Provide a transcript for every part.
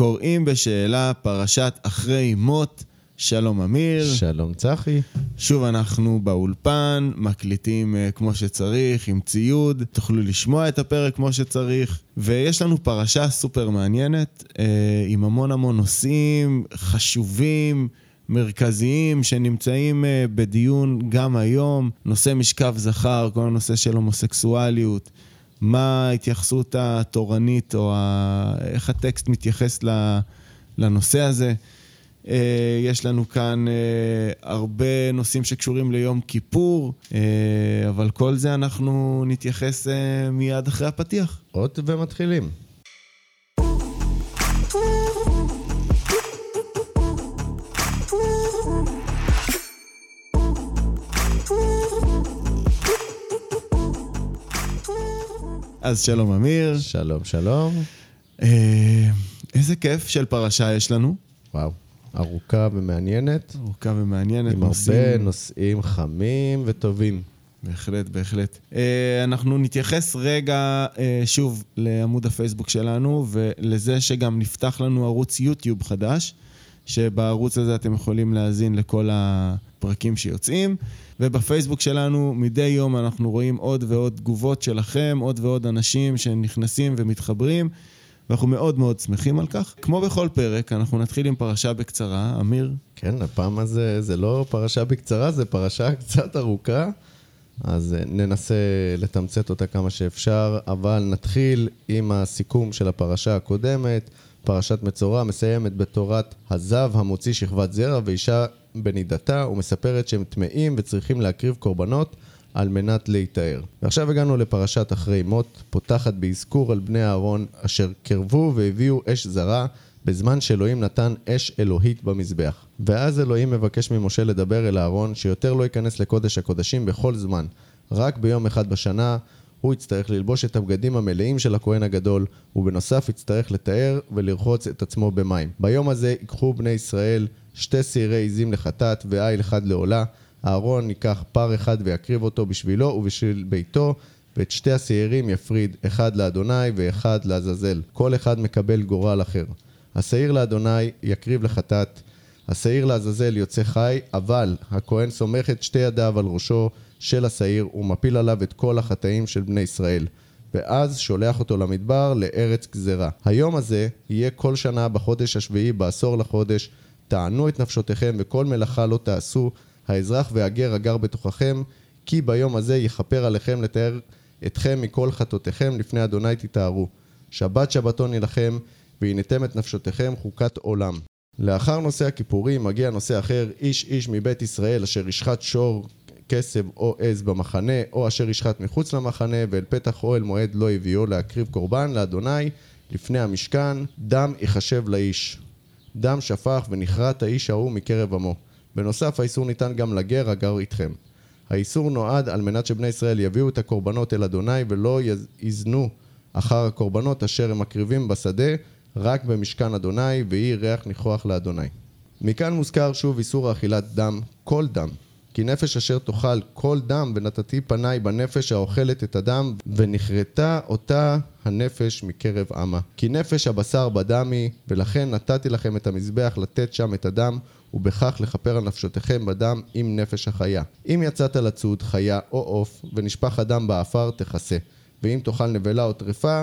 קוראים בשאלה פרשת אחרי מות. שלום אמיר. שלום צחי. שוב אנחנו באולפן, מקליטים uh, כמו שצריך, עם ציוד, תוכלו לשמוע את הפרק כמו שצריך, ויש לנו פרשה סופר מעניינת, uh, עם המון המון נושאים חשובים. מרכזיים שנמצאים uh, בדיון גם היום, נושא משכב זכר, כל הנושא של הומוסקסואליות, מה ההתייחסות התורנית או ה... איך הטקסט מתייחס לנושא הזה. אה, יש לנו כאן אה, הרבה נושאים שקשורים ליום כיפור, אה, אבל כל זה אנחנו נתייחס מיד אחרי הפתיח. עוד ומתחילים. אז שלום אמיר. שלום, שלום. איזה כיף של פרשה יש לנו. וואו. ארוכה ומעניינת. ארוכה ומעניינת. עם נושאים... הרבה נושאים חמים וטובים. בהחלט, בהחלט. אה, אנחנו נתייחס רגע אה, שוב לעמוד הפייסבוק שלנו ולזה שגם נפתח לנו ערוץ יוטיוב חדש, שבערוץ הזה אתם יכולים להאזין לכל הפרקים שיוצאים. ובפייסבוק שלנו מדי יום אנחנו רואים עוד ועוד תגובות שלכם, עוד ועוד אנשים שנכנסים ומתחברים. ואנחנו מאוד מאוד שמחים על כך. כמו בכל פרק, אנחנו נתחיל עם פרשה בקצרה. אמיר? כן, הפעם הזה זה לא פרשה בקצרה, זה פרשה קצת ארוכה, אז אה, ננסה לתמצת אותה כמה שאפשר, אבל נתחיל עם הסיכום של הפרשה הקודמת. פרשת מצורע מסיימת בתורת הזב המוציא שכבת זרע ואישה בנידתה, ומספרת שהם טמאים וצריכים להקריב קורבנות. על מנת להיטהר. ועכשיו הגענו לפרשת אחרי מות, פותחת באזכור על בני אהרון אשר קרבו והביאו אש זרה בזמן שאלוהים נתן אש אלוהית במזבח. ואז אלוהים מבקש ממשה לדבר אל אהרון שיותר לא ייכנס לקודש הקודשים בכל זמן, רק ביום אחד בשנה הוא יצטרך ללבוש את הבגדים המלאים של הכהן הגדול, ובנוסף יצטרך לתאר ולרחוץ את עצמו במים. ביום הזה ייקחו בני ישראל שתי שעירי עזים לחטאת ועיל אחד לעולה, אהרון ייקח פר אחד ויקריב אותו בשבילו ובשביל ביתו, ואת שתי השעירים יפריד, אחד לאדוני ואחד לעזאזל. כל אחד מקבל גורל אחר. השעיר לאדוני יקריב לחטאת, השעיר לעזאזל יוצא חי, אבל הכהן סומך את שתי ידיו על ראשו של השעיר ומפיל עליו את כל החטאים של בני ישראל. ואז שולח אותו למדבר לארץ גזרה. היום הזה יהיה כל שנה בחודש השביעי בעשור לחודש, תענו את נפשותיכם וכל מלאכה לא תעשו, האזרח והגר הגר בתוככם, כי ביום הזה יכפר עליכם לתאר אתכם מכל חטאותיכם לפני אדוני תתארו. שבת שבתון יילחם, והנתם את נפשותיכם חוקת עולם. לאחר נושא הכיפורים מגיע נושא אחר, איש איש מבית ישראל אשר ישחט שור, כסב או עז במחנה, או אשר ישחט מחוץ למחנה, ואל פתח אוהל מועד לא הביאו להקריב קורבן לאדוני לפני המשכן, דם יחשב לאיש. דם שפך ונכרת האיש ההוא מקרב עמו. בנוסף, האיסור ניתן גם לגר הגר איתכם. האיסור נועד על מנת שבני ישראל יביאו את הקורבנות אל אדוני ולא יזנו אחר הקורבנות אשר הם מקריבים בשדה רק במשכן אדוני ויהי ריח ניחוח לאדוני. מכאן מוזכר שוב איסור אכילת דם, כל דם, כי נפש אשר תאכל כל דם ונתתי פניי בנפש האוכלת את הדם ונכרתה אותה הנפש מקרב עמה. כי נפש הבשר בדם היא ולכן נתתי לכם את המזבח לתת שם את הדם ובכך לכפר על נפשותיכם בדם עם נפש החיה. אם יצאת לצוד חיה או עוף ונשפך הדם באפר תכסה ואם תאכל נבלה או טרפה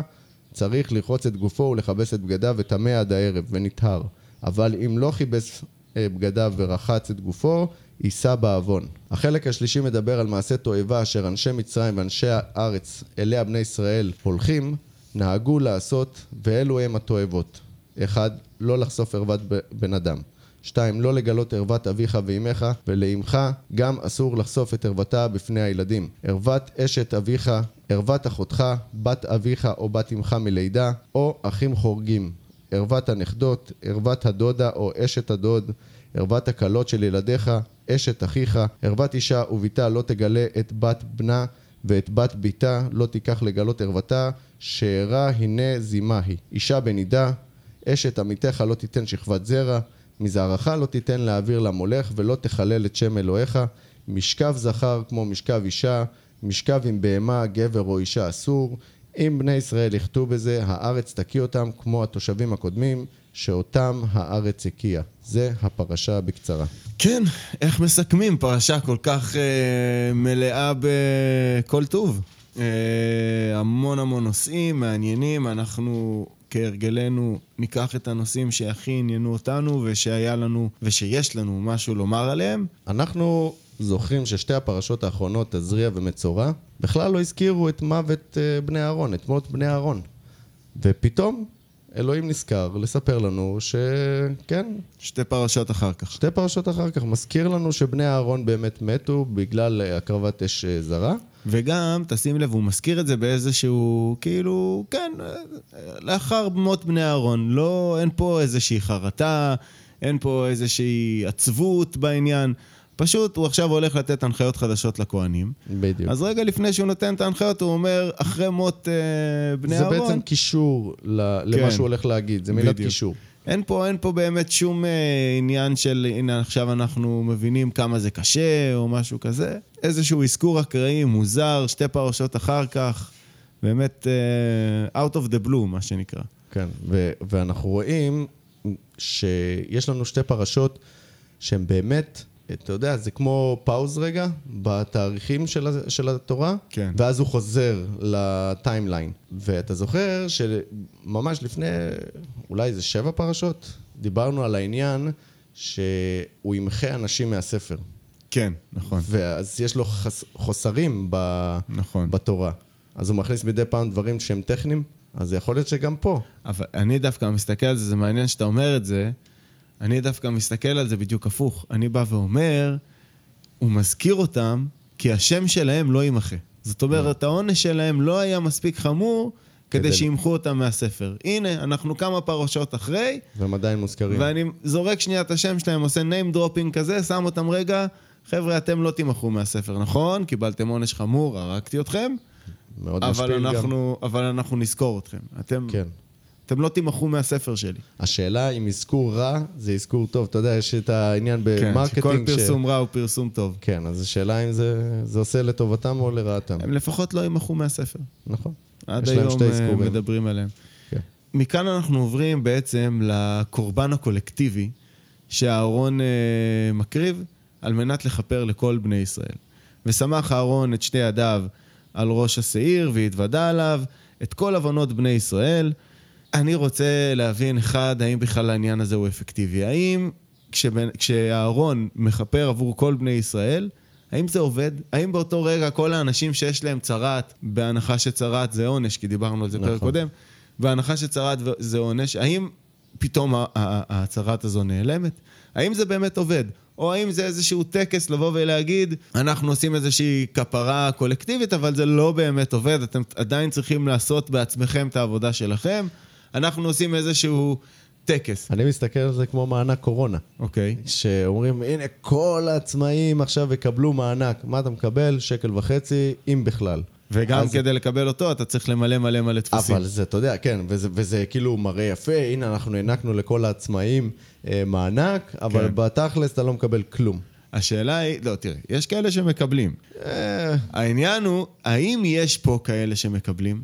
צריך לרחוץ את גופו ולכבס את בגדיו וטמא עד הערב ונטהר אבל אם לא כיבס בגדיו ורחץ את גופו יישא בעוון. החלק השלישי מדבר על מעשה תועבה אשר אנשי מצרים ואנשי הארץ אליה בני ישראל הולכים, נהגו לעשות, ואלו הם התועבות. אחד, לא לחשוף ערוות בן אדם. שתיים, לא לגלות ערוות אביך ואימך, ולאמך גם אסור לחשוף את ערוותה בפני הילדים. ערוות אשת אביך, ערוות אחותך, בת אביך או בת אמך מלידה, או אחים חורגים. ערוות הנכדות, ערוות הדודה או אשת הדוד, ערוות הכלות של ילדיך, אשת אחיך, ערוות אישה וביתה לא תגלה את בת בנה ואת בת ביתה לא תיקח לגלות ערוותה, שארה הנה זימה היא. אישה בנידה, אשת עמיתך לא תיתן שכבת זרע, מזרעך לא תיתן להעביר למולך ולא תחלל את שם אלוהיך, משכב זכר כמו משכב אישה, משכב עם בהמה, גבר או אישה אסור. אם בני ישראל יחטאו בזה, הארץ תקיא אותם כמו התושבים הקודמים, שאותם הארץ הקיאה. זה הפרשה בקצרה. כן, איך מסכמים פרשה כל כך אה, מלאה בכל טוב? אה, המון המון נושאים מעניינים, אנחנו כהרגלנו ניקח את הנושאים שהכי עניינו אותנו ושהיה לנו ושיש לנו משהו לומר עליהם. אנחנו זוכרים ששתי הפרשות האחרונות, תזריע ומצורע, בכלל לא הזכירו את מוות אה, בני אהרון, את מות בני אהרון. ופתאום אלוהים נזכר לספר לנו שכן, שתי פרשות אחר כך. שתי פרשות אחר כך מזכיר לנו שבני אהרון באמת מתו בגלל הקרבת אש אה, זרה. וגם, תשים לב, הוא מזכיר את זה באיזשהו, כאילו, כן, אה, לאחר מות בני אהרון. לא, אין פה איזושהי חרטה, אין פה איזושהי עצבות בעניין. פשוט הוא עכשיו הולך לתת הנחיות חדשות לכהנים. בדיוק. אז רגע לפני שהוא נותן את ההנחיות, הוא אומר, אחרי מות אה, בני זה אהרון... בעצם קישור ל- למה כן. שהוא הולך להגיד, זה מילת בדיוק. קישור. אין פה, אין פה באמת שום אה, עניין של, הנה עכשיו אנחנו מבינים כמה זה קשה או משהו כזה. איזשהו אזכור אקראי מוזר, שתי פרשות אחר כך, באמת אה, out of the blue, מה שנקרא. כן, ו- ואנחנו רואים שיש לנו שתי פרשות שהן באמת, אתה יודע, זה כמו pause רגע בתאריכים של, של התורה, כן. ואז הוא חוזר ל timeline. ואתה זוכר שממש לפני אולי איזה שבע פרשות, דיברנו על העניין שהוא ימחה אנשים מהספר. כן, נכון. ואז יש לו חס- חוסרים ב- נכון. בתורה. אז הוא מכניס מדי פעם דברים שהם טכניים, אז יכול להיות שגם פה. אבל אני דווקא מסתכל על זה, זה מעניין שאתה אומר את זה, אני דווקא מסתכל על זה בדיוק הפוך. אני בא ואומר, הוא מזכיר אותם כי השם שלהם לא יימחה. זאת אומרת, העונש שלהם לא היה מספיק חמור כדי שימחו אותם מהספר. הנה, אנחנו כמה פרשות אחרי, והם עדיין מוזכרים. ואני זורק שנייה את השם שלהם, עושה name dropping כזה, שם אותם רגע, חבר'ה, אתם לא תימחו מהספר, נכון? קיבלתם עונש חמור, הרגתי אתכם, מאוד משפיל גם. אבל אנחנו נזכור אתכם. אתם, כן. אתם לא תימחו מהספר שלי. השאלה אם אזכור רע זה אזכור טוב. אתה יודע, יש את העניין כן, ב marketing. שכל פרסום רע הוא פרסום טוב. כן, אז השאלה אם זה, זה עושה לטובתם או לרעתם. הם לפחות לא יימחו מהספר. נכון. עד היום אה. מדברים עליהם. כן. מכאן אנחנו עוברים בעצם לקורבן הקולקטיבי שאהרון אה, מקריב על מנת לכפר לכל בני ישראל. ושמח אהרון את שתי ידיו על ראש השעיר והתוודה עליו את כל עוונות בני ישראל. אני רוצה להבין, אחד, האם בכלל העניין הזה הוא אפקטיבי? האם כשבן- כשאהרון מכפר עבור כל בני ישראל, האם זה עובד? האם באותו רגע כל האנשים שיש להם צרת, בהנחה שצרת זה עונש, כי דיברנו על זה נכון. פרק קודם, בהנחה שצרת זה עונש, האם פתאום ה- ה- הצרת הזו נעלמת? האם זה באמת עובד? או האם זה איזשהו טקס לבוא ולהגיד, אנחנו עושים איזושהי כפרה קולקטיבית, אבל זה לא באמת עובד, אתם עדיין צריכים לעשות בעצמכם את העבודה שלכם. אנחנו עושים איזשהו טקס, אני מסתכל על זה כמו מענק קורונה. אוקיי? שאומרים, הנה, כל העצמאים עכשיו יקבלו מענק. מה אתה מקבל? שקל וחצי, אם בכלל. וגם אז- כדי לקבל אותו, אתה צריך למלא מלא מלא דפוסים. אבל זה, אתה יודע, כן, וזה, וזה כאילו מראה יפה, הנה אנחנו הענקנו לכל העצמאים אה, מענק, אבל כן. בתכלס אתה לא מקבל כלום. השאלה היא, לא, תראה, יש כאלה שמקבלים. אה, העניין הוא, האם יש פה כאלה שמקבלים?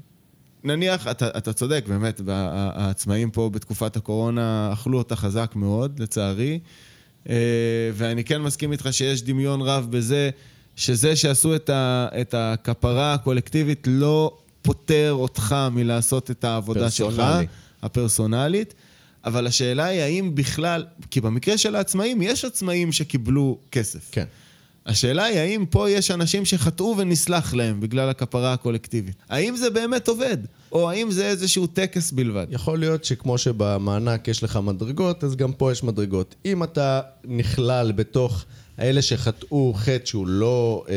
נניח, אתה, אתה צודק, באמת, העצמאים פה בתקופת הקורונה אכלו אותה חזק מאוד, לצערי. אה, ואני כן מסכים איתך שיש דמיון רב בזה, שזה שעשו את, ה, את הכפרה הקולקטיבית לא פוטר אותך מלעשות את העבודה שלך, פרסונלי. הפרסונלית. אבל השאלה היא האם בכלל, כי במקרה של העצמאים, יש עצמאים שקיבלו כסף. כן. השאלה היא האם פה יש אנשים שחטאו ונסלח להם בגלל הכפרה הקולקטיבית. האם זה באמת עובד? או האם זה איזשהו טקס בלבד? יכול להיות שכמו שבמענק יש לך מדרגות, אז גם פה יש מדרגות. אם אתה נכלל בתוך האלה שחטאו חטא שהוא לא אה,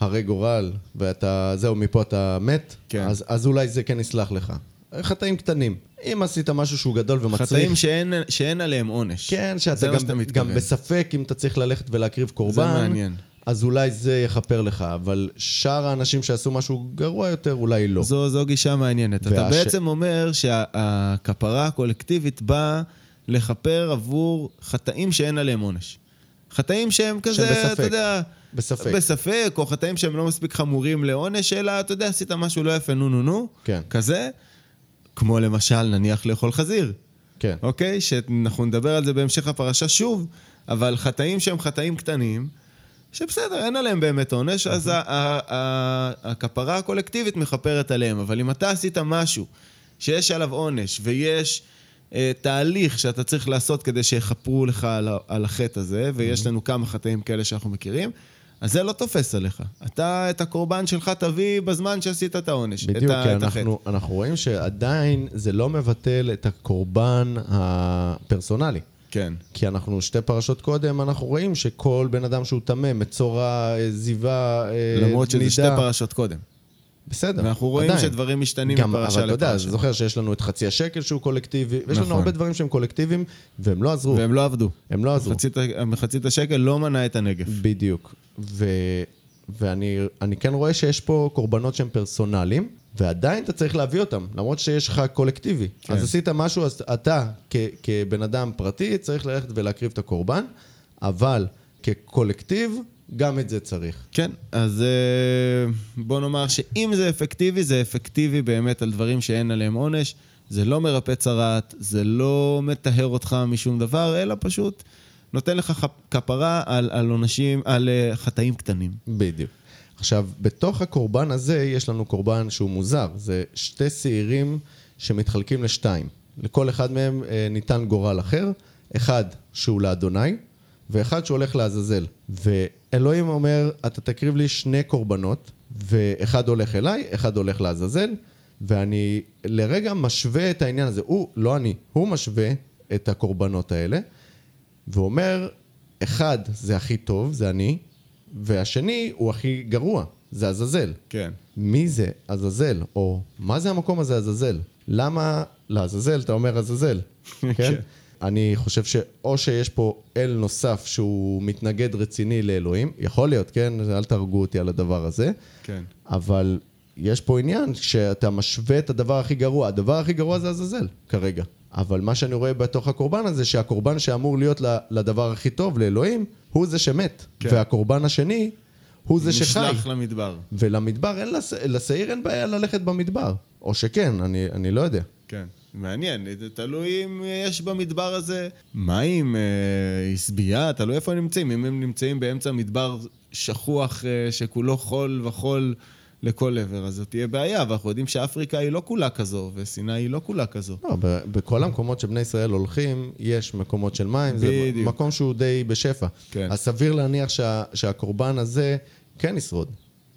הרי גורל, ואתה, זהו, מפה אתה מת, כן. אז, אז אולי זה כן יסלח לך. חטאים קטנים. אם עשית משהו שהוא גדול ומצריך... חטאים שאין, שאין עליהם עונש. כן, שאתה זה גם, שאתה גם. בספק אם אתה צריך ללכת ולהקריב קורבן. מעניין. אז אולי זה יכפר לך, אבל שאר האנשים שעשו משהו גרוע יותר, אולי לא. זו, זו גישה מעניינת. אתה והש- בעצם אומר שהכפרה הקולקטיבית באה לכפר עבור חטאים שאין עליהם עונש. חטאים שהם כזה. אתה יודע... בספק. בספק, או חטאים שהם לא מספיק חמורים לעונש, אלא, אתה יודע, עשית משהו לא יפה, נו נו נו. כן. כזה. כמו למשל, נניח לאכול חזיר. כן. אוקיי? שאנחנו נדבר על זה בהמשך הפרשה שוב, אבל חטאים שהם חטאים קטנים, שבסדר, אין עליהם באמת עונש, אז ה- הכפרה הקולקטיבית מכפרת עליהם. אבל אם אתה עשית משהו שיש עליו עונש, ויש אה, תהליך שאתה צריך לעשות כדי שיכפרו לך על, על החטא הזה, ויש לנו כמה חטאים כאלה שאנחנו מכירים, אז זה לא תופס עליך. אתה את הקורבן שלך תביא בזמן שעשית את העונש. בדיוק, את, כי את. אנחנו, אנחנו רואים שעדיין זה לא מבטל את הקורבן הפרסונלי. כן. כי אנחנו שתי פרשות קודם, אנחנו רואים שכל בן אדם שהוא טמא, מצורע, אה, זיווה, אה, למרות שזה נידה, שתי פרשות קודם. בסדר, ואנחנו רואים עדיין. שדברים משתנים גם, מפרשה אבל אתה יודע, לפרשה. זוכר שיש לנו את חצי השקל שהוא קולקטיבי, ויש לנו נכון. הרבה דברים שהם קולקטיביים, והם לא עזרו. והם לא עבדו. הם לא עזרו. מחצית, מחצית השקל לא מנע את הנגף. בדיוק. ו... ואני אני כן רואה שיש פה קורבנות שהם פרסונליים, ועדיין אתה צריך להביא אותם, למרות שיש לך קולקטיבי. כן. אז עשית משהו, אז אתה כ... כבן אדם פרטי צריך ללכת ולהקריב את הקורבן, אבל כקולקטיב, גם את זה צריך. כן, אז אה, בוא נאמר שאם זה אפקטיבי, זה אפקטיבי באמת על דברים שאין עליהם עונש. זה לא מרפא צרעת, זה לא מטהר אותך משום דבר, אלא פשוט נותן לך כפרה על, על עונשים, על אה, חטאים קטנים. בדיוק. עכשיו, בתוך הקורבן הזה יש לנו קורבן שהוא מוזר. זה שתי שעירים שמתחלקים לשתיים. לכל אחד מהם אה, ניתן גורל אחר, אחד שהוא לאדוני, ואחד שהולך לעזאזל. ואלוהים אומר, אתה תקריב לי שני קורבנות, ואחד הולך אליי, אחד הולך לעזאזל, ואני לרגע משווה את העניין הזה. הוא, לא אני, הוא משווה את הקורבנות האלה, ואומר, אחד זה הכי טוב, זה אני, והשני הוא הכי גרוע, זה עזאזל. כן. מי זה עזאזל? או מה זה המקום הזה עזאזל? למה לעזאזל אתה אומר עזאזל? כן? אני חושב שאו שיש פה אל נוסף שהוא מתנגד רציני לאלוהים, יכול להיות, כן? אל תהרגו אותי על הדבר הזה, כן. אבל יש פה עניין שאתה משווה את הדבר הכי גרוע. הדבר הכי גרוע זה עזאזל כרגע. אבל מה שאני רואה בתוך הקורבן הזה, שהקורבן שאמור להיות לדבר הכי טוב, לאלוהים, הוא זה שמת. כן. והקורבן השני, הוא זה שחי. נשלח למדבר. ולמדבר, אין לש... לשעיר אין בעיה ללכת במדבר. או שכן, אני, אני לא יודע. כן. מעניין, זה תלוי אם יש במדבר הזה מים, אה, עשבייה, תלוי איפה הם נמצאים. אם הם נמצאים באמצע מדבר שכוח אה, שכולו חול וחול לכל עבר, אז זאת תהיה בעיה, ואנחנו יודעים שאפריקה היא לא כולה כזו, וסיני היא לא כולה כזו. לא, ב- בכל המקומות שבני ישראל הולכים, יש מקומות של מים. זה בדיוק. מקום שהוא די בשפע. כן. אז סביר להניח שה... שהקורבן הזה כן ישרוד.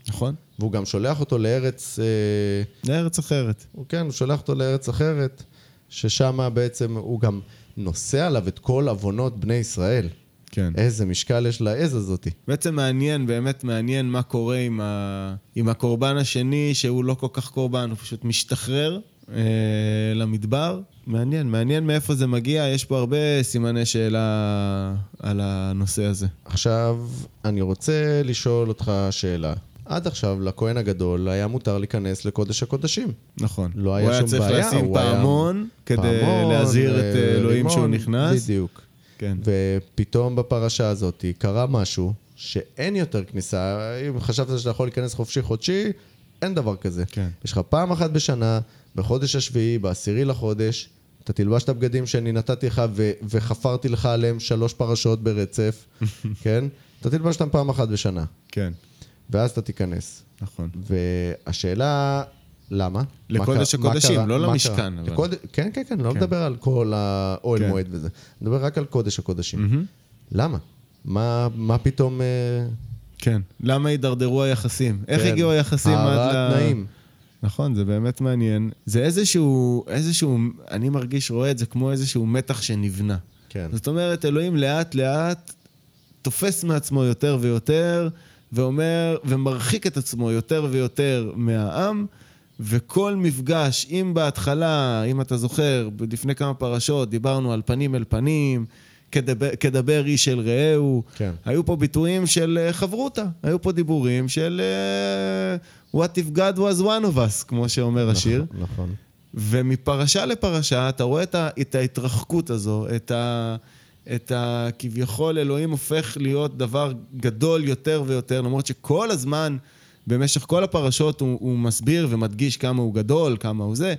נכון? והוא גם שולח אותו לארץ... אה, לארץ אחרת. הוא כן, הוא שולח אותו לארץ אחרת, ששם בעצם הוא גם נושא עליו את כל עוונות בני ישראל. כן. איזה משקל יש לעז הזאתי. בעצם מעניין, באמת מעניין מה קורה עם, ה... עם הקורבן השני, שהוא לא כל כך קורבן, הוא פשוט משתחרר אה, למדבר. מעניין, מעניין מאיפה זה מגיע, יש פה הרבה סימני שאלה על הנושא הזה. עכשיו, אני רוצה לשאול אותך שאלה. עד עכשיו, לכהן הגדול היה מותר להיכנס לקודש הקודשים. נכון. לא היה הוא שום היה צריך בעיה, לשים הוא היה- פעמון כדי פעמון, להזהיר את אה, אלוהים שהוא נכנס. בדיוק. כן. ופתאום בפרשה הזאת קרה משהו שאין יותר כניסה. אם חשבת שאתה יכול להיכנס חופשי חודשי, אין דבר כזה. כן. יש לך פעם אחת בשנה, בחודש השביעי, בעשירי לחודש, אתה תלבש את הבגדים שאני נתתי לך ו- וחפרתי לך עליהם שלוש פרשות ברצף, כן? אתה תלבש אותם פעם אחת בשנה, כן, ואז אתה תיכנס. נכון. והשאלה, למה? לקודש הקודשים, לא? למשכן, אבל. לקוד... כן, כן, כן, לא כן. מדבר על כל האוהל כן. מועד וזה. מדבר רק על קודש הקודשים. מהמם. למה? מה, מה פתאום... אה, כן. למה הידרדרו היחסים? איך כן, הגיעו היחסים עד ל... הערת תנאים. נכון, זה באמת מעניין. זה איזשהו, איזשהו, אני מרגיש, רואה את זה כמו איזשהו מתח שנבנה. כן. זאת אומרת, אלוהים לאט לאט תופס מעצמו יותר ויותר, ואומר, ומרחיק את עצמו יותר ויותר מהעם, וכל מפגש, אם בהתחלה, אם אתה זוכר, לפני כמה פרשות דיברנו על פנים אל פנים, כדבר, כדבר איש אל רעהו, כן. היו פה ביטויים של אה, חברותה, היו פה דיבורים של אה, What if God was one of us, כמו שאומר השיר. נכון, נכון. ומפרשה לפרשה אתה רואה את ההתרחקות הזו, את, ה, את ה... כביכול אלוהים הופך להיות דבר גדול יותר ויותר, למרות שכל הזמן, במשך כל הפרשות הוא, הוא מסביר ומדגיש כמה הוא גדול, כמה הוא זה,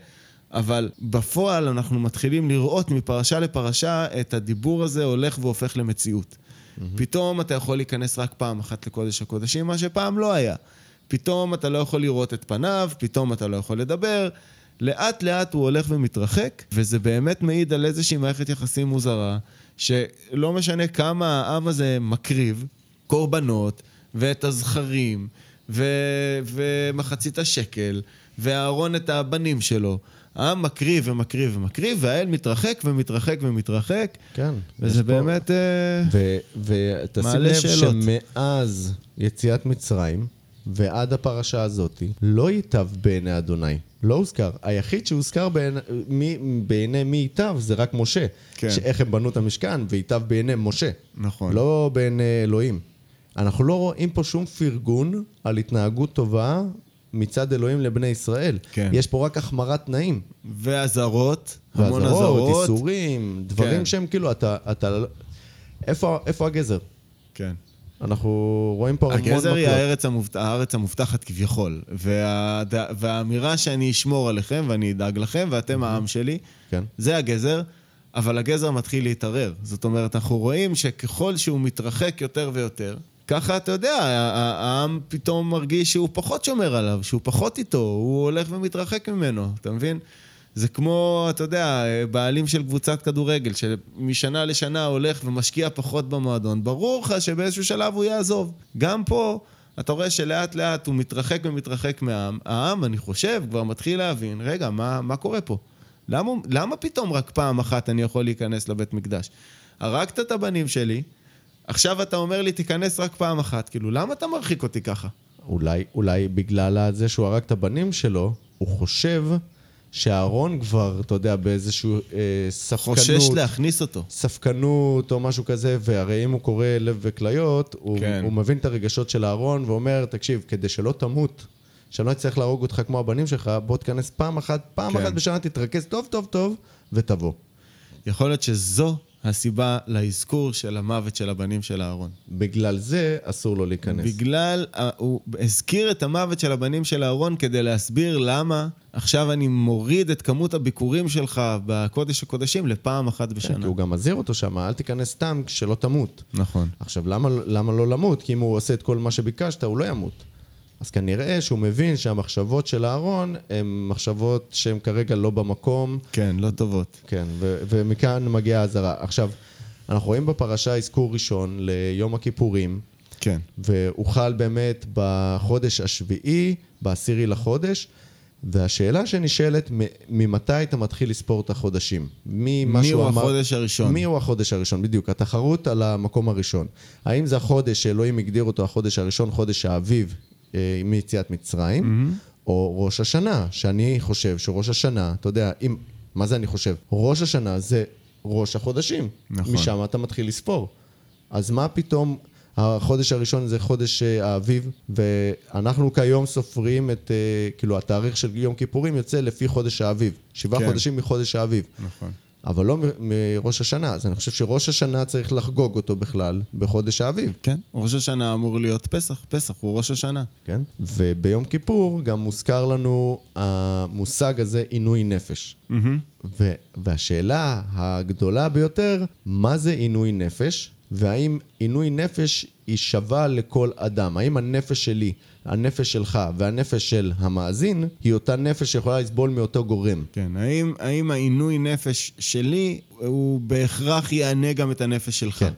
אבל בפועל אנחנו מתחילים לראות מפרשה לפרשה את הדיבור הזה הולך והופך למציאות. Mm-hmm. פתאום אתה יכול להיכנס רק פעם אחת לקודש הקודשים, מה שפעם לא היה. פתאום אתה לא יכול לראות את פניו, פתאום אתה לא יכול לדבר. לאט לאט הוא הולך ומתרחק, וזה באמת מעיד על איזושהי מערכת יחסים מוזרה, שלא משנה כמה העם הזה מקריב, קורבנות, ואת הזכרים, ו- ומחצית השקל, ואהרון את הבנים שלו. העם מקריב ומקריב ומקריב, והאל מתרחק ומתרחק ומתרחק. כן. וזה באמת uh, ו- ותשים מעלה לב שאלות. שמאז יציאת מצרים ועד הפרשה הזאת, לא ייטב בעיני אדוני. לא הוזכר. היחיד שהוזכר בעיני, מי, בעיני מי ייטב זה רק משה. כן. שאיך הם בנו את המשכן וייטב בעיני משה. נכון. לא בעיני אלוהים. אנחנו לא רואים פה שום פרגון על התנהגות טובה מצד אלוהים לבני ישראל. כן. יש פה רק החמרת תנאים. ואזהרות, המון ואזהרות, אזהרות. איסורים, דברים כן. שהם כאילו, אתה... אתה איפה, איפה הגזר? כן. אנחנו רואים פה המון הגזר היא מקלות. הארץ, המובט... הארץ המובטחת כביכול. וה... והאמירה שאני אשמור עליכם ואני אדאג לכם ואתם העם שלי, כן. זה הגזר, אבל הגזר מתחיל להתערער. זאת אומרת, אנחנו רואים שככל שהוא מתרחק יותר ויותר, ככה, אתה יודע, העם פתאום מרגיש שהוא פחות שומר עליו, שהוא פחות איתו, הוא הולך ומתרחק ממנו, אתה מבין? זה כמו, אתה יודע, בעלים של קבוצת כדורגל, שמשנה לשנה הולך ומשקיע פחות במועדון. ברור לך שבאיזשהו שלב הוא יעזוב. גם פה, אתה רואה שלאט לאט הוא מתרחק ומתרחק מהעם. העם, אני חושב, כבר מתחיל להבין, רגע, מה, מה קורה פה? למה, למה פתאום רק פעם אחת אני יכול להיכנס לבית מקדש? הרגת את הבנים שלי, עכשיו אתה אומר לי, תיכנס רק פעם אחת. כאילו, למה אתה מרחיק אותי ככה? אולי, אולי בגלל זה שהוא הרג את הבנים שלו, הוא חושב שאהרון כבר, אתה יודע, באיזשהו אה, ספקנות... חושש להכניס אותו. ספקנות או משהו כזה, והרי אם הוא קורא לב וכליות, הוא, כן. הוא מבין את הרגשות של אהרון ואומר, תקשיב, כדי שלא תמות, שאני לא אצטרך להרוג אותך כמו הבנים שלך, בוא תיכנס פעם אחת, פעם כן. אחת בשנה, תתרכז טוב טוב טוב, ותבוא. יכול להיות שזו הסיבה לאזכור של המוות של הבנים של אהרון. בגלל זה אסור לו להיכנס. בגלל, אה, הוא הזכיר את המוות של הבנים של אהרון כדי להסביר למה עכשיו אני מוריד את כמות הביקורים שלך בקודש הקודשים לפעם אחת כן, בשנה. כי הוא גם מזהיר אותו שם, אל תיכנס סתם שלא תמות. נכון. עכשיו, למה, למה לא למות? כי אם הוא עושה את כל מה שביקשת, הוא לא ימות. אז כנראה שהוא מבין שהמחשבות של אהרון הן מחשבות שהן כרגע לא במקום, כן, לא טובות. כן, ו- ומכאן מגיעה האזהרה. עכשיו, אנחנו רואים בפרשה אזכור ראשון ליום הכיפורים, כן. והוא חל באמת בחודש השביעי, בעשירי לחודש, והשאלה שנשאלת, ממתי אתה מתחיל לספור את החודשים? ממה מי שהוא הוא אמר- החודש הראשון? מי הוא החודש הראשון? בדיוק, התחרות על המקום הראשון. האם זה החודש שאלוהים הגדיר אותו החודש הראשון, חודש האביב, מיציאת מצרים, או ראש השנה, שאני חושב שראש השנה, אתה יודע, אם, מה זה אני חושב? ראש השנה זה ראש החודשים. נכון. משם אתה מתחיל לספור. אז מה פתאום... החודש הראשון זה חודש אה, האביב, ואנחנו כיום סופרים את, אה, כאילו, התאריך של יום כיפורים יוצא לפי חודש האביב. שבעה כן. חודשים מחודש האביב. נכון. אבל לא מראש השנה. אז אני חושב שראש השנה צריך לחגוג אותו בכלל בחודש האביב, כן, ראש השנה אמור להיות פסח, פסח הוא ראש השנה. כן? וביום כיפור גם מוזכר לנו המושג הזה עינוי נפש. ו- והשאלה הגדולה ביותר, מה זה עינוי נפש? והאם עינוי נפש היא שווה לכל אדם? האם הנפש שלי, הנפש שלך והנפש של המאזין, היא אותה נפש שיכולה לסבול מאותו גורם? כן, האם, האם העינוי נפש שלי, הוא בהכרח יענה גם את הנפש שלך? כן.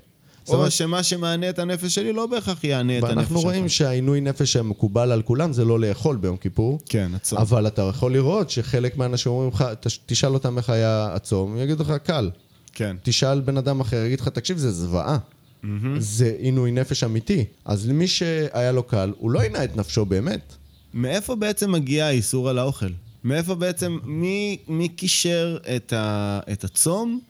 או אומרת- שמה שמענה את הנפש שלי לא בהכרח יענה את הנפש שלך. ואנחנו רואים שהעינוי נפש המקובל על כולם זה לא לאכול ביום כיפור. כן, הצום. אבל אתה יכול לראות שחלק מהאנשים אומרים לך, "תש- תשאל אותם איך היה הצום, יגידו לך, קל. כן. תשאל בן אדם אחר, יגיד לך, תקשיב, זה זוועה. זה עינוי נפש אמיתי. אז למי שהיה לו קל, הוא לא עינה את נפשו באמת. מאיפה בעצם מגיע האיסור על האוכל? מאיפה בעצם, מי, מי קישר את, ה, את הצום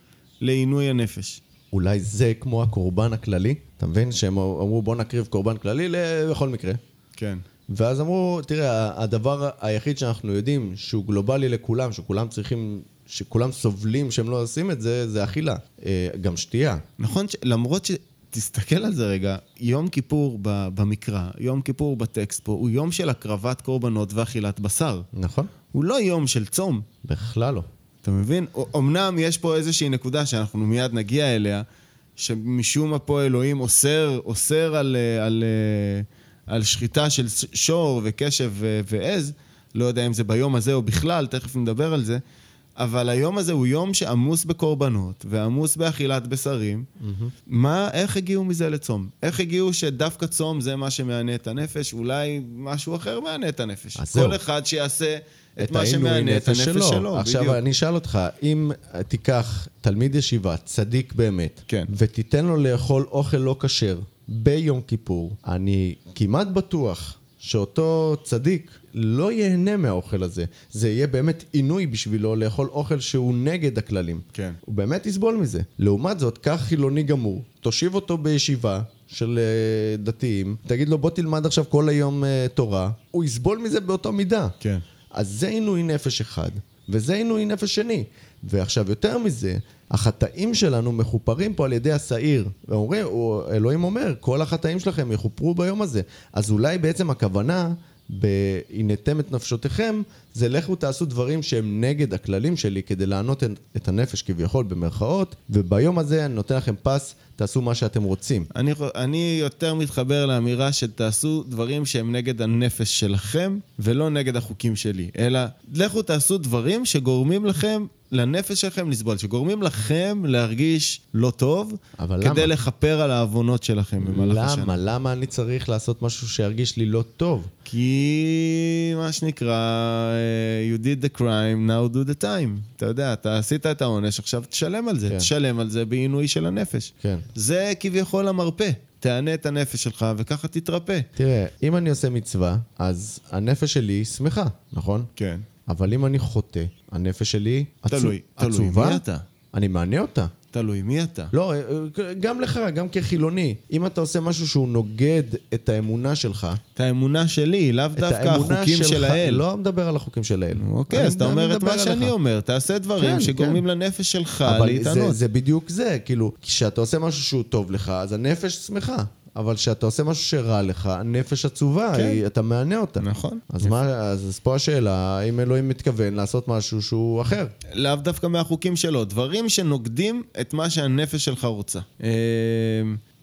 לעינוי הנפש? אולי זה כמו הקורבן הכללי? אתה מבין? שהם אמרו, בוא נקריב קורבן כללי ל- בכל מקרה. כן. ואז אמרו, תראה, הדבר היחיד שאנחנו יודעים שהוא גלובלי לכולם, שכולם צריכים, שכולם סובלים שהם לא עושים את זה, זה אכילה. אה, גם שתייה. נכון, ש... למרות ש... תסתכל על זה רגע, יום כיפור במקרא, יום כיפור בטקסט פה, הוא יום של הקרבת קורבנות ואכילת בשר. נכון? הוא לא יום של צום. בכלל לא. אתה מבין? אמנם יש פה איזושהי נקודה שאנחנו מיד נגיע אליה, שמשום מה פה אלוהים אוסר, אוסר על, אה, על, אה, על שחיטה של שור וקשב ועז, לא יודע אם זה ביום הזה או בכלל, תכף נדבר על זה, אבל היום הזה הוא יום שעמוס בקורבנות ועמוס באכילת בשרים. Mm-hmm. מה, איך הגיעו מזה לצום? איך הגיעו שדווקא צום זה מה שמענה את הנפש? אולי משהו אחר מענה את הנפש. כל זהו. אחד שיעשה... את מה שמענה את הנפש שלו. שלו עכשיו, בדיוק. אני אשאל אותך, אם תיקח תלמיד ישיבה, צדיק באמת, כן. ותיתן לו לאכול אוכל לא כשר ביום כיפור, אני כמעט בטוח שאותו צדיק לא ייהנה מהאוכל הזה. זה יהיה באמת עינוי בשבילו לאכול אוכל שהוא נגד הכללים. כן. הוא באמת יסבול מזה. לעומת זאת, קח חילוני גמור, תושיב אותו בישיבה של uh, דתיים, תגיד לו בוא תלמד עכשיו כל היום uh, תורה, הוא יסבול מזה באותו מידה. כן. אז זה עינוי נפש אחד, וזה עינוי נפש שני. ועכשיו, יותר מזה, החטאים שלנו מכופרים פה על ידי השעיר. ואומרים, אלוהים אומר, כל החטאים שלכם יכופרו ביום הזה. אז אולי בעצם הכוונה... בהינתם את נפשותיכם, זה לכו תעשו דברים שהם נגד הכללים שלי כדי לענות את הנפש כביכול במרכאות, וביום הזה אני נותן לכם פס, תעשו מה שאתם רוצים. אני, אני יותר מתחבר לאמירה שתעשו דברים שהם נגד הנפש שלכם, ולא נגד החוקים שלי, אלא לכו תעשו דברים שגורמים לכם לנפש שלכם לסבול, שגורמים לכם להרגיש לא טוב, כדי למה? לכפר על העוונות שלכם במהלך למה? השנה. למה? למה אני צריך לעשות משהו שירגיש לי לא טוב? כי מה שנקרא, you did the crime, now do the time. אתה יודע, אתה עשית את העונש, עכשיו תשלם על זה. כן. תשלם על זה בעינוי של הנפש. כן. זה כביכול המרפא. תענה את הנפש שלך וככה תתרפא. תראה, אם אני עושה מצווה, אז הנפש שלי שמחה, נכון? כן. אבל אם אני חוטא, הנפש שלי תלוי, עצובה, תלוי מי אתה. אני מענה אותה. תלוי מי אתה. לא, אה, גם לך, גם כחילוני. אם אתה עושה משהו שהוא נוגד את האמונה שלך... את האמונה שלי, לאו דווקא החוקים שלך, של האל. לא מדבר על החוקים של האל. אוקיי, אז אתה אומר את מה שאני אומר. תעשה דברים כן, שגורמים כן. לנפש שלך להתענות. אבל זה, זה בדיוק זה, כאילו, כשאתה עושה משהו שהוא טוב לך, אז הנפש שמחה. אבל כשאתה עושה משהו שרע לך, הנפש עצובה, כן. היא, אתה מענה אותה. נכון. אז, מה, אז, אז פה השאלה, האם אלוהים מתכוון לעשות משהו שהוא אחר? לאו דווקא מהחוקים שלו, דברים שנוגדים את מה שהנפש שלך רוצה. אמ,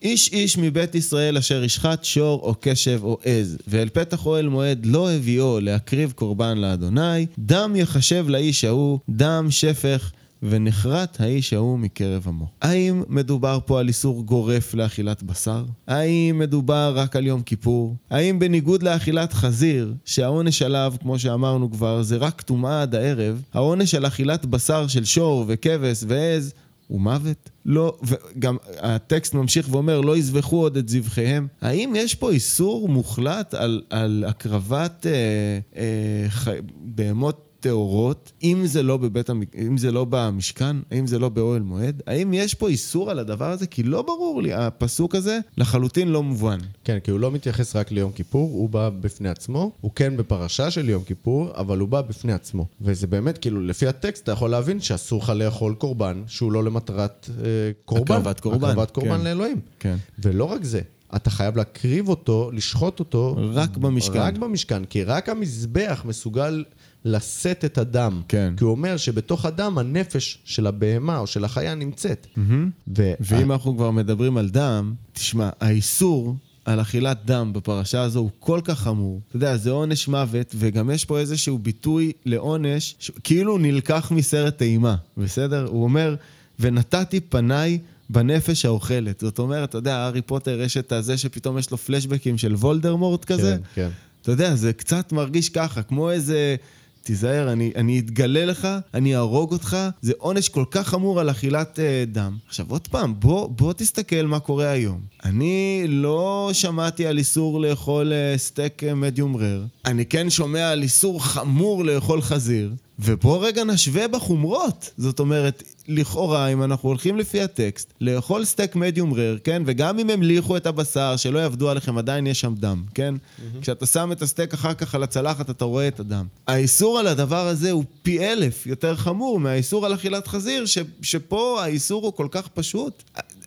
איש איש מבית ישראל אשר ישחט שור או קשב או עז, ואל פתח אוהל מועד לא הביאו להקריב קורבן לאדוני, דם יחשב לאיש ההוא, דם שפך ונחרט האיש ההוא מקרב עמו. האם מדובר פה על איסור גורף לאכילת בשר? האם מדובר רק על יום כיפור? האם בניגוד לאכילת חזיר, שהעונש עליו, כמו שאמרנו כבר, זה רק טומאה עד הערב, העונש על אכילת בשר של שור וכבש ועז הוא מוות? לא, וגם הטקסט ממשיך ואומר, לא יזבחו עוד את זבחיהם. האם יש פה איסור מוחלט על, על הקרבת אה, אה, ח... בהמות טהורות, אם זה לא בבית המ... אם זה לא במשכן, האם זה לא באוהל מועד? האם יש פה איסור על הדבר הזה? כי לא ברור לי, הפסוק הזה לחלוטין לא מובן. כן, כי הוא לא מתייחס רק ליום כיפור, הוא בא בפני עצמו, הוא כן בפרשה של יום כיפור, אבל הוא בא בפני עצמו. וזה באמת, כאילו, לפי הטקסט אתה יכול להבין שאסור לך לאכול קורבן שהוא לא למטרת אה, קורבן. הקרבת קורבן. הקרבת קורבן כן. לאלוהים. כן. ולא רק זה, אתה חייב להקריב אותו, לשחוט אותו. רק במשכן. רק במשכן, כי רק המזבח מסוגל לשאת את הדם. כן. כי הוא אומר שבתוך הדם הנפש של הבהמה או של החיה נמצאת. Mm-hmm. ו... ואם אנחנו כבר מדברים על דם, תשמע, האיסור על אכילת דם בפרשה הזו הוא כל כך חמור. אתה יודע, זה עונש מוות, וגם יש פה איזשהו ביטוי לעונש, ש... כאילו נלקח מסרט אימה, בסדר? הוא אומר, ונתתי פניי בנפש האוכלת. זאת אומרת, אתה יודע, הארי פוטר יש את הזה שפתאום יש לו פלשבקים של וולדרמורט כזה. כן, כן. אתה יודע, זה קצת מרגיש ככה, כמו איזה... תיזהר, אני, אני אתגלה לך, אני אהרוג אותך, זה עונש כל כך חמור על אכילת uh, דם. עכשיו עוד פעם, בוא, בוא תסתכל מה קורה היום. אני לא שמעתי על איסור לאכול סטייק מדיום רר, אני כן שומע על איסור חמור לאכול חזיר, ובוא רגע נשווה בחומרות. זאת אומרת, לכאורה, אם אנחנו הולכים לפי הטקסט, לאכול סטייק מדיום רר, כן? וגם אם המליכו את הבשר, שלא יעבדו עליכם, עדיין יש שם דם, כן? Mm-hmm. כשאתה שם את הסטייק אחר כך על הצלחת, אתה רואה את הדם. האיסור על הדבר הזה הוא פי אלף יותר חמור מהאיסור על אכילת חזיר, ש, שפה האיסור הוא כל כך פשוט.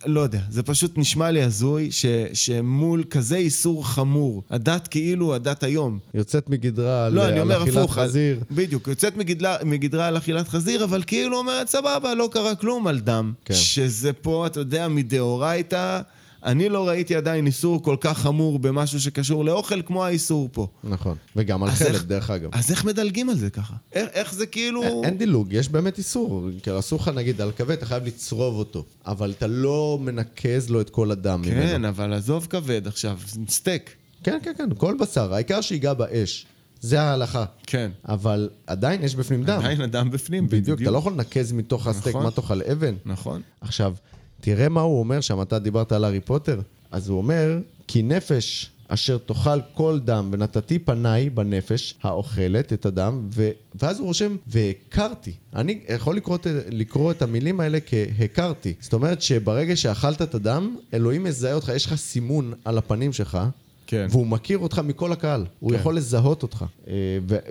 לא יודע, זה פשוט נשמע לי הזוי ש, שמול כזה איסור חמור, הדת כאילו הדת היום. יוצאת מגדרה על, לא, על אומר אכילת הפוך, על- חזיר. בדיוק, יוצאת מגדרה, מגדרה על אכילת חזיר, אבל כאילו אומרת, סבבה, לא קרה כלום על דם. כן. שזה פה, אתה יודע, מדאורייתא, אני לא ראיתי עדיין איסור כל כך חמור במשהו שקשור לאוכל כמו האיסור פה. נכון. וגם על חלב, איך- דרך אגב. אז איך מדלגים על זה ככה? איך, איך זה כאילו... אין- אין דילוג, יש באמת איסור. כאילו, אסור לך, נגיד, על כבד, אתה חייב לצרוב אותו. אבל אתה לא מנקז לו את כל הדם כן, ממנו. אבל עזוב כבד עכשיו, סטייק. כן, כן, כן, כל בשר. העיקר שיגע באש. זה ההלכה. כן. אבל עדיין יש בפנים דם. עדיין הדם בפנים, בדיוק, אתה לא יכול לנקז מתוך הסטייק, נכון. מה תאכל אבן? נכון. עכשיו, תראה מה הוא אומר שם, אתה דיברת על הארי פוטר, אז הוא אומר, כי נפש אשר תאכל כל דם, ונתתי פניי בנפש האוכלת את הדם, ו... ואז הוא רושם, והכרתי. אני יכול לקרוא, את- לקרוא את המילים האלה כהכרתי. זאת אומרת שברגע שאכלת את הדם, אלוהים מזהה אותך, יש לך סימון על הפנים שלך. כן. והוא מכיר אותך מכל הקהל, הוא כן. יכול לזהות אותך, אה,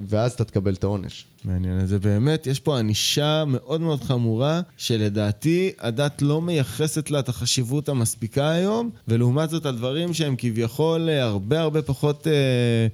ואז אתה תקבל את העונש. מעניין. זה באמת, יש פה ענישה מאוד מאוד חמורה, שלדעתי הדת לא מייחסת לה את החשיבות המספיקה היום, ולעומת זאת על דברים שהם כביכול אה, הרבה הרבה פחות אה,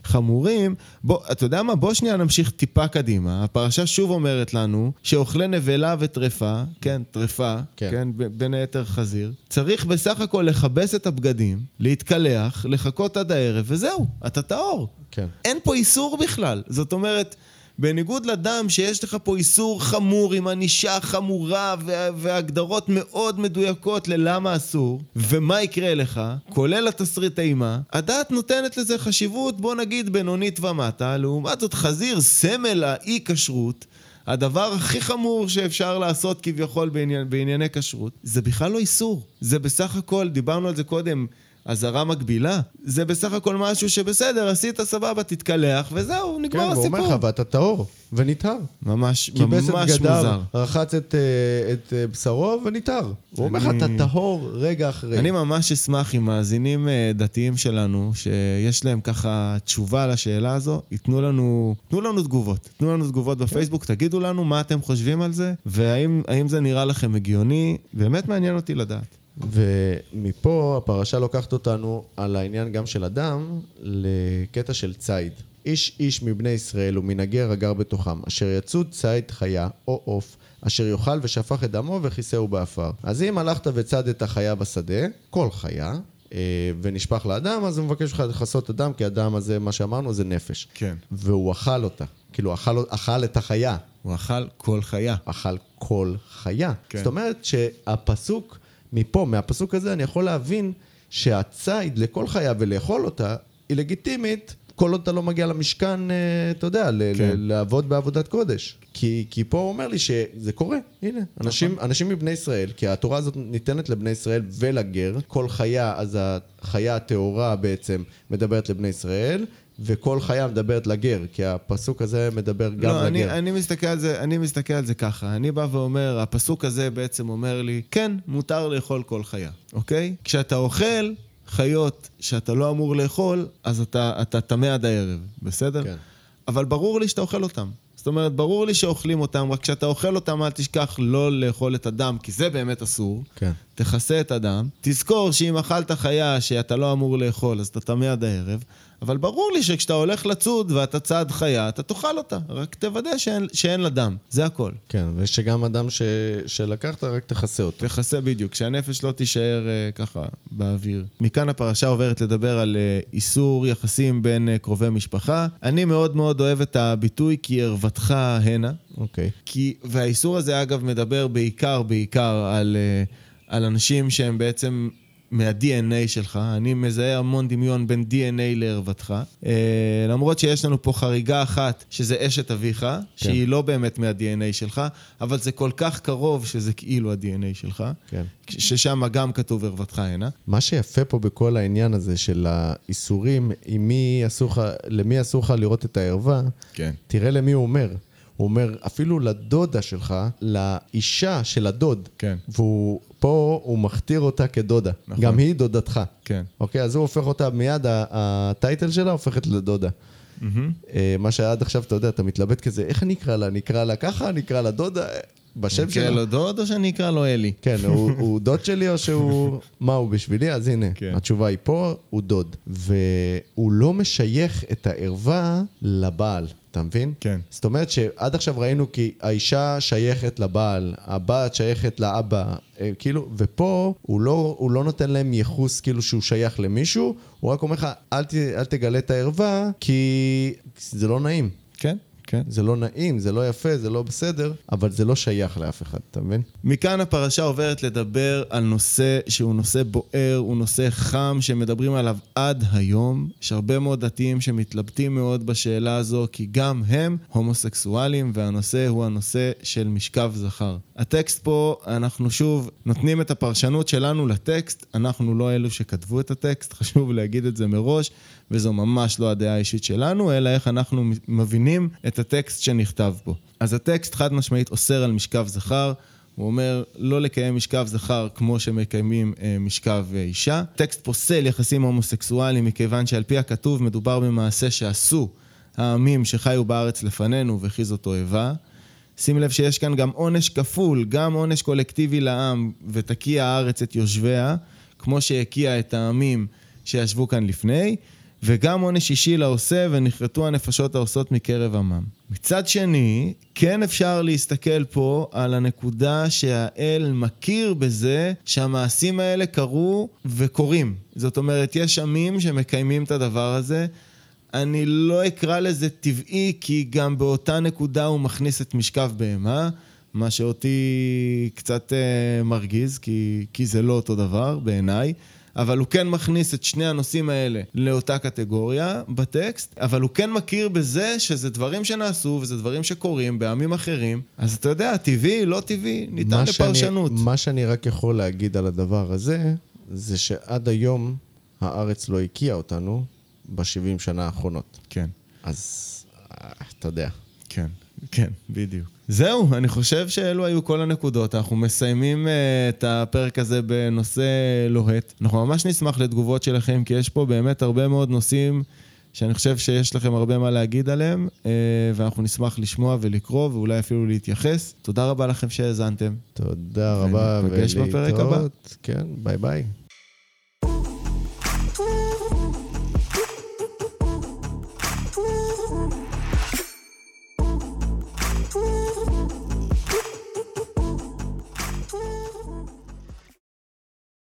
חמורים. בוא, אתה יודע מה? בוא שנייה נמשיך טיפה קדימה. הפרשה שוב אומרת לנו שאוכלי נבלה וטרפה, כן, טרפה, כן. כן, בין היתר חזיר, צריך בסך הכל לכבס את הבגדים, להתקלח, לחכות עד הערב, וזהו, אתה טהור. כן. אין פה איסור בכלל. זאת אומרת, בניגוד לדם שיש לך פה איסור חמור עם ענישה חמורה וה- והגדרות מאוד מדויקות ללמה אסור ומה יקרה לך, כולל התסריט אימה, הדת נותנת לזה חשיבות, בוא נגיד, בינונית ומטה, לעומת זאת חזיר, סמל האי כשרות. הדבר הכי חמור שאפשר לעשות כביכול בעניין, בענייני כשרות, זה בכלל לא איסור. זה בסך הכל, דיברנו על זה קודם, אזהרה מגבילה. זה בסך הכל משהו שבסדר, עשית סבבה, תתקלח, וזהו, כן, נגמר והוא אומר הסיפור. לך, ואתה טהור, ונטהר. ממש, כיבס את ממש בגדיו, מוזר. רחץ את, אה, את אה, בשרו ונטהר. הוא אומר לך, אתה טהור רגע אחרי. אני ממש אשמח אם מאזינים אה, דתיים שלנו, שיש להם ככה תשובה לשאלה הזו, ייתנו לנו, תנו לנו תגובות. תנו לנו תגובות בפייסבוק, תגידו לנו מה אתם חושבים על זה, והאם האם זה נראה לכם הגיוני, באמת מעניין אותי לדעת. ומפה הפרשה לוקחת אותנו על העניין גם של אדם לקטע של ציד. איש איש מבני ישראל ומן הגר בתוכם, אשר יצוד ציד חיה או עוף, אשר יאכל ושפך את דמו וכיסהו בעפר. אז אם הלכת וצד את החיה בשדה, כל חיה, אה, ונשפך לה דם, אז הוא מבקש לך לכסות את הדם, כי הדם הזה, מה שאמרנו, זה נפש. כן. והוא אכל אותה. כאילו, אכל, אכל את החיה. הוא אכל כל חיה. אכל כל חיה. כן. זאת אומרת שהפסוק, מפה, מהפסוק הזה, אני יכול להבין שהציד לכל חיה ולאכול אותה, היא לגיטימית, כל עוד אתה לא מגיע למשכן, אה, אתה יודע, ל- כן. ל- לעבוד בעבודת קודש. כי, כי פה הוא אומר לי שזה קורה, הנה. אנשים, אנשים מבני ישראל, כי התורה הזאת ניתנת לבני ישראל ולגר. כל חיה, אז החיה הטהורה בעצם מדברת לבני ישראל. וכל חיה מדברת לגר, כי הפסוק הזה מדבר גם לא, אני, לגר. אני, מסתכל על זה, אני מסתכל על זה ככה, אני בא ואומר, הפסוק הזה בעצם אומר לי, כן, מותר לאכול כל חיה, אוקיי? כשאתה אוכל חיות שאתה לא אמור לאכול, אז אתה אתה טמא עד הערב, בסדר? כן. אבל ברור לי שאתה אוכל אותם. זאת אומרת, ברור לי שאוכלים אותם, רק כשאתה אוכל אותם אל תשכח לא לאכול את הדם, כי זה באמת אסור. כן. תכסה את הדם. תזכור שאם אכלת חיה שאתה לא אמור לאכול, אז אתה טמא עד הערב. אבל ברור לי שכשאתה הולך לצוד ואתה צד חיה, אתה תאכל אותה. רק תוודא שאין, שאין לה דם. זה הכל. כן, ושגם אדם ש... שלקחת, רק תכסה אותו. תכסה בדיוק, שהנפש לא תישאר uh, ככה באוויר. מכאן הפרשה עוברת לדבר על uh, איסור יחסים בין uh, קרובי משפחה. אני מאוד מאוד אוהב את הביטוי כי ערוותך הנה. אוקיי. כי, והאיסור הזה אגב מדבר בעיקר, בעיקר על, uh, על אנשים שהם בעצם מה-DNA שלך. אני מזהה המון דמיון בין DNA לערוותך. Uh, למרות שיש לנו פה חריגה אחת, שזה אשת אביך, כן. שהיא לא באמת מה-DNA שלך, אבל זה כל כך קרוב שזה כאילו ה-DNA שלך. כן. ששם גם כתוב ערוותך הנה. מה שיפה פה בכל העניין הזה של האיסורים, מי אסור לך, למי אסור לך לראות את הערווה, כן. תראה למי הוא אומר. הוא אומר, אפילו לדודה שלך, לאישה של הדוד. כן. והוא, פה הוא מכתיר אותה כדודה. נכון. גם היא דודתך. כן. אוקיי, אז הוא הופך אותה, מיד הטייטל שלה הופכת לדודה. אה, מה שעד עכשיו, אתה יודע, אתה מתלבט כזה, איך אני אקרא לה? אני אקרא לה ככה? אני אקרא לה דודה? בשם נקרא שלו. לו דוד או שאני אקרא לו אלי? כן, הוא, הוא דוד שלי או שהוא... מה הוא בשבילי? אז הנה. כן. התשובה היא פה, הוא דוד. והוא לא משייך את הערווה לבעל, אתה מבין? כן. זאת אומרת שעד עכשיו ראינו כי האישה שייכת לבעל, הבת שייכת לאבא, אה, כאילו, ופה הוא לא, הוא לא נותן להם ייחוס כאילו שהוא שייך למישהו, הוא רק אומר לך, אל, ת, אל תגלה את הערווה, כי זה לא נעים. כן, כן. זה לא נעים, זה לא יפה, זה לא בסדר, אבל זה לא שייך לאף אחד, אתה מבין? מכאן הפרשה עוברת לדבר על נושא שהוא נושא בוער, הוא נושא חם שמדברים עליו עד היום. יש הרבה מאוד דתיים שמתלבטים מאוד בשאלה הזו, כי גם הם הומוסקסואלים, והנושא הוא הנושא של משכב זכר. הטקסט פה, אנחנו שוב נותנים את הפרשנות שלנו לטקסט, אנחנו לא אלו שכתבו את הטקסט, חשוב להגיד את זה מראש, וזו ממש לא הדעה האישית שלנו, אלא איך אנחנו מבינים את הטקסט שנכתב פה. אז הטקסט חד משמעית אוסר על משכב זכר. הוא אומר לא לקיים משכב זכר כמו שמקיימים אה, משכב אה, אישה. טקסט פוסל יחסים הומוסקסואליים מכיוון שעל פי הכתוב מדובר במעשה שעשו העמים שחיו בארץ לפנינו והכריז אותו איבה. שים לב שיש כאן גם עונש כפול, גם עונש קולקטיבי לעם ותקיע הארץ את יושביה, כמו שהקיע את העמים שישבו כאן לפני, וגם עונש אישי לעושה ונכרתו הנפשות העושות מקרב עמם. מצד שני, כן אפשר להסתכל פה על הנקודה שהאל מכיר בזה שהמעשים האלה קרו וקורים. זאת אומרת, יש עמים שמקיימים את הדבר הזה. אני לא אקרא לזה טבעי, כי גם באותה נקודה הוא מכניס את משכב בהמה, מה שאותי קצת uh, מרגיז, כי, כי זה לא אותו דבר בעיניי. אבל הוא כן מכניס את שני הנושאים האלה לאותה קטגוריה בטקסט, אבל הוא כן מכיר בזה שזה דברים שנעשו וזה דברים שקורים בעמים אחרים. אז אתה יודע, טבעי, לא טבעי, ניתן מה לפרשנות. שאני, מה שאני רק יכול להגיד על הדבר הזה, זה שעד היום הארץ לא הקיאה אותנו ב-70 שנה האחרונות. כן, אז אה, אתה יודע. כן, כן, בדיוק. זהו, אני חושב שאלו היו כל הנקודות. אנחנו מסיימים uh, את הפרק הזה בנושא לוהט. אנחנו ממש נשמח לתגובות שלכם, כי יש פה באמת הרבה מאוד נושאים שאני חושב שיש לכם הרבה מה להגיד עליהם, uh, ואנחנו נשמח לשמוע ולקרוא, ואולי אפילו להתייחס. תודה רבה לכם שהאזנתם. תודה רבה, וניפגש בפרק הבא. ולהתראות. כן, ביי ביי.